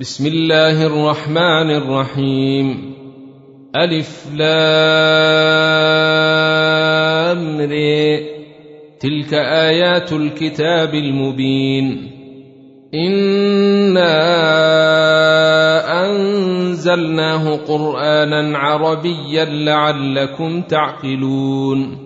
بسم الله الرحمن الرحيم. ألف لام تلك آيات الكتاب المبين. إنا أنزلناه قرآنا عربيا لعلكم تعقلون.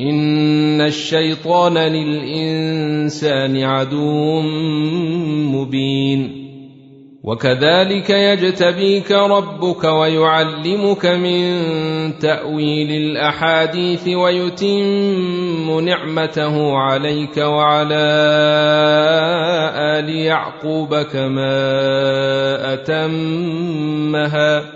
ان الشيطان للانسان عدو مبين وكذلك يجتبيك ربك ويعلمك من تاويل الاحاديث ويتم نعمته عليك وعلى ال يعقوب كما اتمها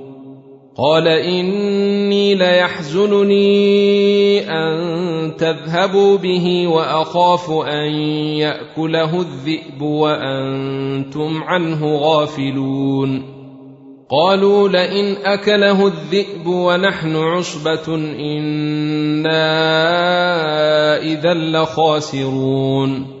قال إني ليحزنني أن تذهبوا به وأخاف أن يأكله الذئب وأنتم عنه غافلون. قالوا لئن أكله الذئب ونحن عصبة إنا إذا لخاسرون.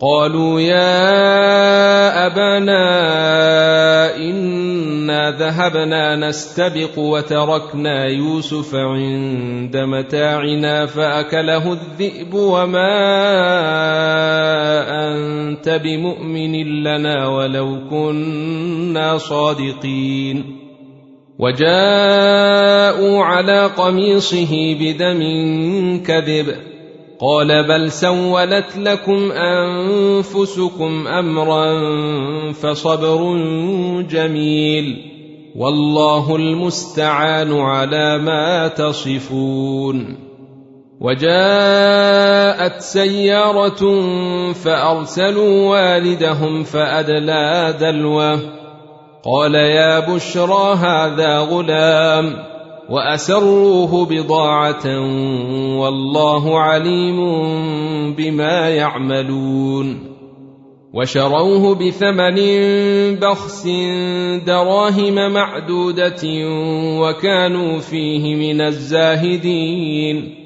قالوا يا أبانا إنا ذهبنا نستبق وتركنا يوسف عند متاعنا فأكله الذئب وما أنت بمؤمن لنا ولو كنا صادقين. وجاءوا على قميصه بدم كذب. قال بل سولت لكم أنفسكم أمرا فصبر جميل والله المستعان على ما تصفون وجاءت سيارة فأرسلوا والدهم فأدلى دلوه قال يا بشرى هذا غلام وأسروه بضاعة والله عليم بما يعملون وشروه بثمن بخس دراهم معدودة وكانوا فيه من الزاهدين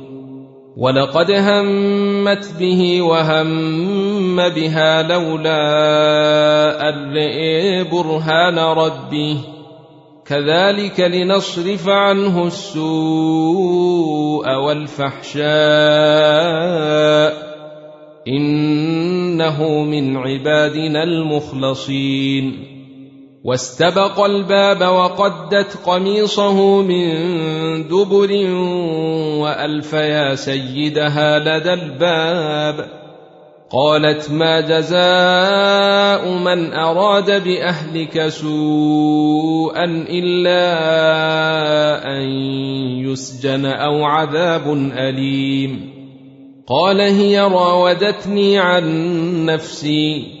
ولقد همت به وهم بها لولا أن رئي برهان ربه كذلك لنصرف عنه السوء والفحشاء. إنه من عبادنا المخلصين. واستبق الباب وقدت قميصه من دبر وألف يا سيدها لدى الباب. قالت ما جزاء من أراد بأهلك سوءا إلا أن يسجن أو عذاب أليم. قال هي راودتني عن نفسي.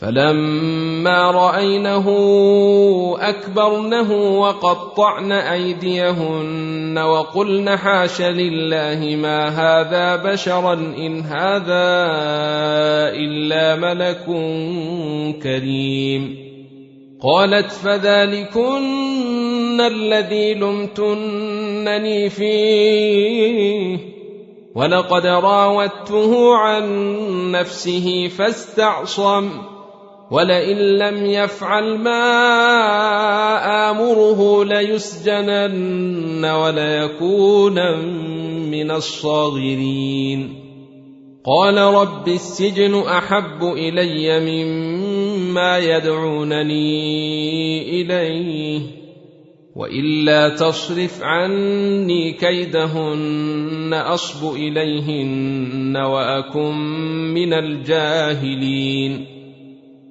فلما رأينه أكبرنه وقطعن أيديهن وقلن حاش لله ما هذا بشرا إن هذا إلا ملك كريم. قالت فذلكن الذي لمتنني فيه. ولقد راودته عن نفسه فاستعصم. ولئن لم يفعل ما آمره ليسجنن وليكونا من الصاغرين. قال رب السجن أحب إلي مما يدعونني إليه وإلا تصرف عني كيدهن أصب إليهن وأكن من الجاهلين.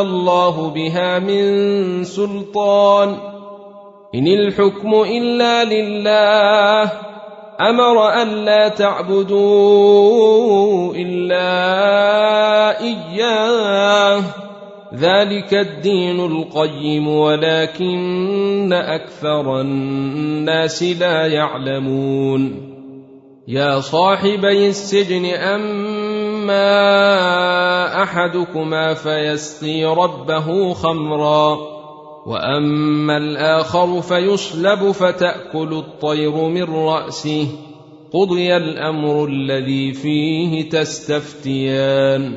انزل الله بها من سلطان. إن الحكم إلا لله أمر الا تعبدوا إلا إياه. ذلك الدين القيم ولكن أكثر الناس لا يعلمون. يا صاحبي السجن احدكما فيسقي ربه خمرا واما الآخر فيصلب فتاكل الطير من راسه قضي الامر الذي فيه تستفتيان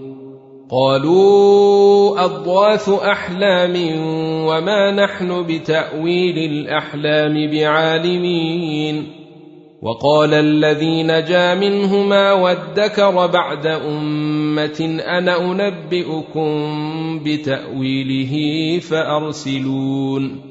قالوا أضواث أحلام وما نحن بتأويل الأحلام بعالمين. وقال الذي نجا منهما وادكر بعد أمة أنا أنبئكم بتأويله فأرسلون.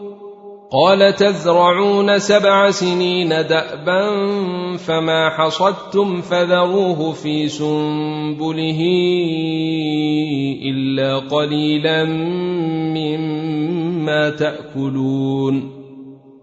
قال تزرعون سبع سنين دأبا فما حصدتم فذروه في سنبله إلا قليلا مما تأكلون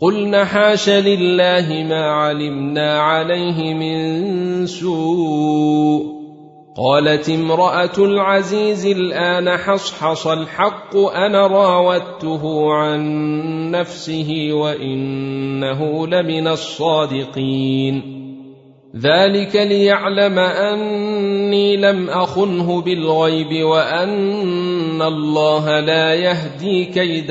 قلن حاش لله ما علمنا عليه من سوء. قالت امرأة العزيز الآن حصحص الحق أنا راودته عن نفسه وإنه لمن الصادقين. ذلك ليعلم أني لم أخنه بالغيب وأن الله لا يهدي كيد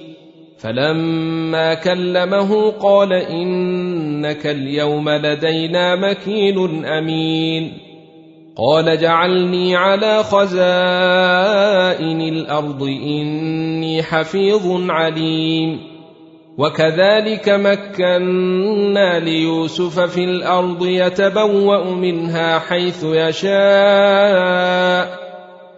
فلما كلمه قال إنك اليوم لدينا مكين أمين. قال جعلني على خزائن الأرض إني حفيظ عليم. وكذلك مكنا ليوسف في الأرض يتبوأ منها حيث يشاء.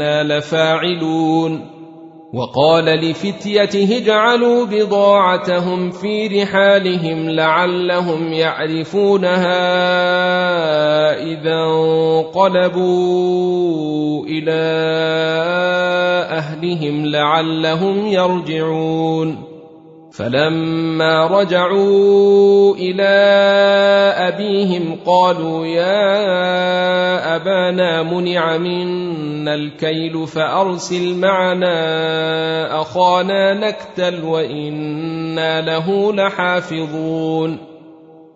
وأنا لفاعلون. وقال لفتيته اجعلوا بضاعتهم في رحالهم لعلهم يعرفونها إذا انقلبوا إلى أهلهم لعلهم يرجعون. فلما رجعوا إلى أبيهم قالوا يا أبانا منع منا الكيل فأرسل معنا أخانا نكتل وإنا له لحافظون.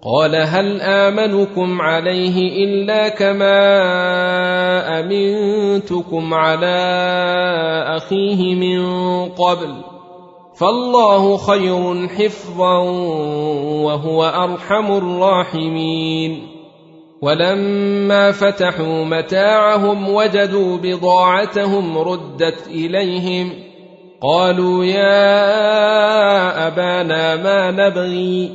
قال هل آمنكم عليه إلا كما أمنتكم على أخيه من قبل؟ فالله خير حفظا وهو أرحم الراحمين. ولما فتحوا متاعهم وجدوا بضاعتهم ردت إليهم قالوا يا أبانا ما نبغي؟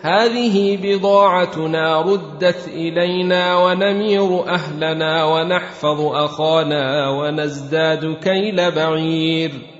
هذه بضاعتنا ردت إلينا ونمير أهلنا ونحفظ أخانا ونزداد كيل بعير.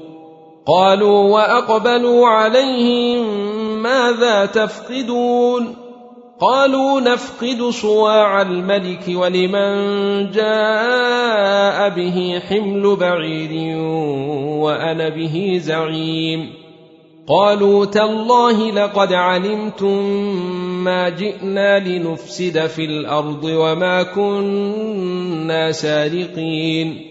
قالوا وأقبلوا عليهم ماذا تفقدون قالوا نفقد صواع الملك ولمن جاء به حمل بعير وأنا به زعيم قالوا تالله لقد علمتم ما جئنا لنفسد في الأرض وما كنا سارقين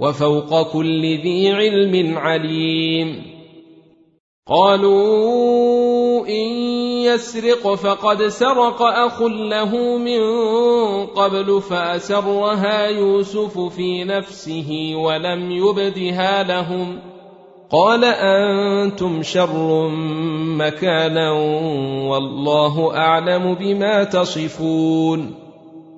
وفوق كل ذي علم عليم. قالوا إن يسرق فقد سرق أخ له من قبل فأسرها يوسف في نفسه ولم يبدها لهم. قال أنتم شر مكانا والله أعلم بما تصفون.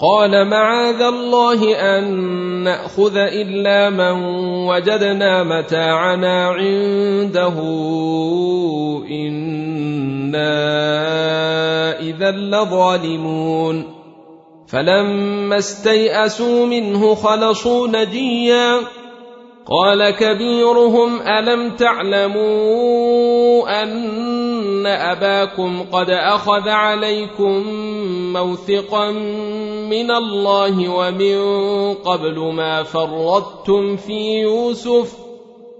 قال معاذ الله أن نأخذ إلا من وجدنا متاعنا عنده. إنا إذا لظالمون. فلما استيئسوا منه خلصوا نجيا. قال كبيرهم ألم تعلموا أن أباكم قد أخذ عليكم موثقا من الله ومن قبل ما فرطتم في يوسف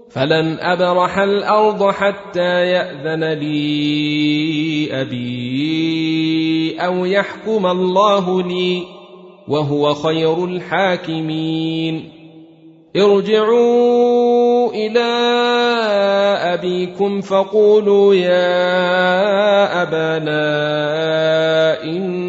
فلن أبرح الأرض حتى يأذن لي أبي أو يحكم الله لي وهو خير الحاكمين. ارجعوا إلى أبيكم فقولوا يا أبانا إن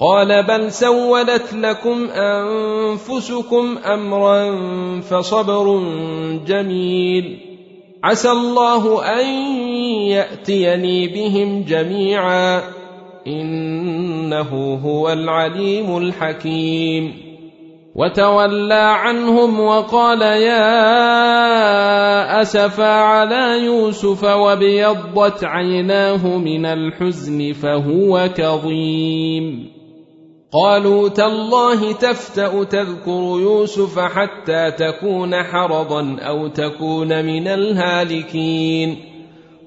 قال بل سولت لكم أنفسكم أمرا فصبر جميل. عسى الله أن يأتيني بهم جميعا. إنه هو العليم الحكيم. وتولى عنهم وقال يا اسفا على يوسف وابيضت عيناه من الحزن فهو كظيم. قالوا تالله تفتأ تذكر يوسف حتى تكون حرضا أو تكون من الهالكين.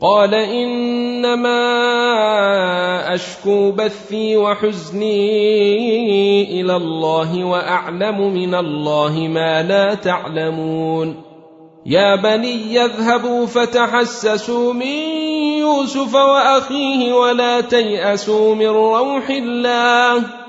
قال إنما أشكو بثي وحزني إلى الله وأعلم من الله ما لا تعلمون. يا بني يذهبوا فتحسسوا من يوسف وأخيه ولا تيأسوا من روح الله.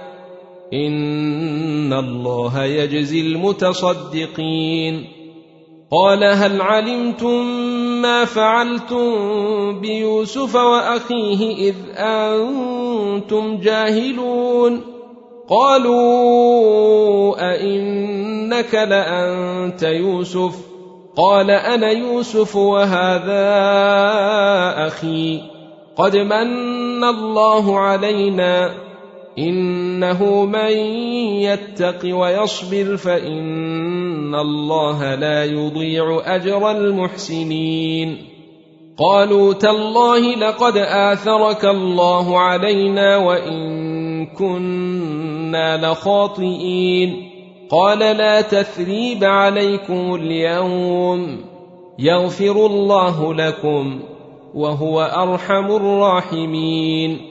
إن الله يجزي المتصدقين. قال هل علمتم ما فعلتم بيوسف وأخيه إذ أنتم جاهلون؟ قالوا أئنك لأنت يوسف. قال أنا يوسف وهذا أخي. قد من الله علينا. إنه من يتق ويصبر فإن الله لا يضيع أجر المحسنين. قالوا تالله لقد آثرك الله علينا وإن كنا لخاطئين. قال لا تثريب عليكم اليوم. يغفر الله لكم وهو أرحم الراحمين.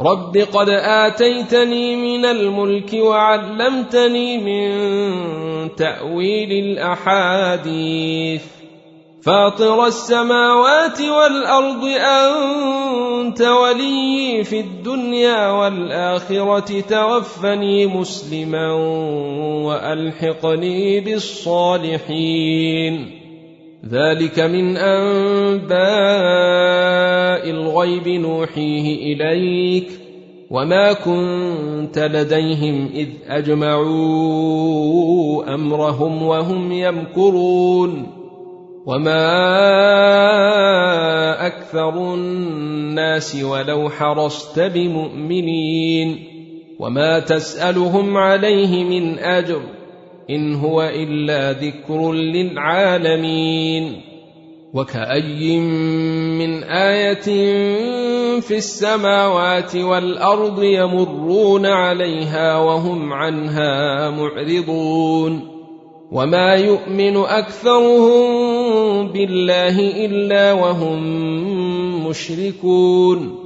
رب قد اتيتني من الملك وعلمتني من تاويل الاحاديث فاطر السماوات والارض انت ولي في الدنيا والاخره توفني مسلما والحقني بالصالحين ذلك من انباء الغيب نوحيه اليك وما كنت لديهم اذ اجمعوا امرهم وهم يمكرون وما أكثر الناس ولو حرصت بمؤمنين وما تسالهم عليه من اجر إن هو إلا ذكر للعالمين. وكأي من آية في السماوات والأرض يمرون عليها وهم عنها معرضون. وما يؤمن أكثرهم بالله إلا وهم مشركون.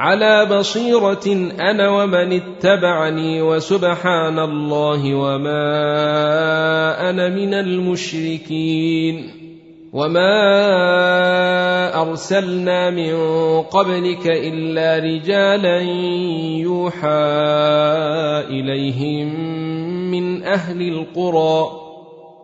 على بصيرة أنا ومن اتبعني وسبحان الله وما أنا من المشركين وما أرسلنا من قبلك إلا رجالا يوحى إليهم من أهل القرى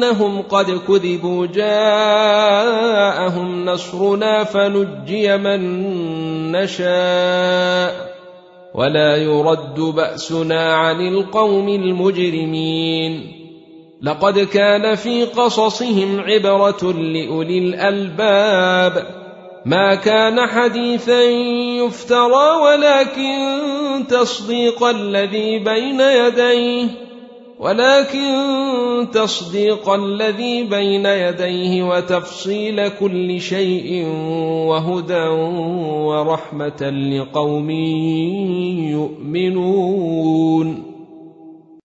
إنهم قد كذبوا جاءهم نصرنا فنجي من نشاء ولا يرد بأسنا عن القوم المجرمين لقد كان في قصصهم عبرة لأولي الألباب ما كان حديثا يفترى ولكن تصديق الذي بين يديه ولكن تصديق الذي بين يديه وتفصيل كل شيء وهدى ورحمة لقوم يؤمنون.